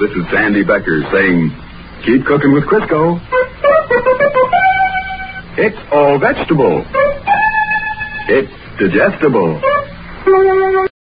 This is Sandy Becker saying, keep cooking with Crisco. It's all vegetable. It's digestible.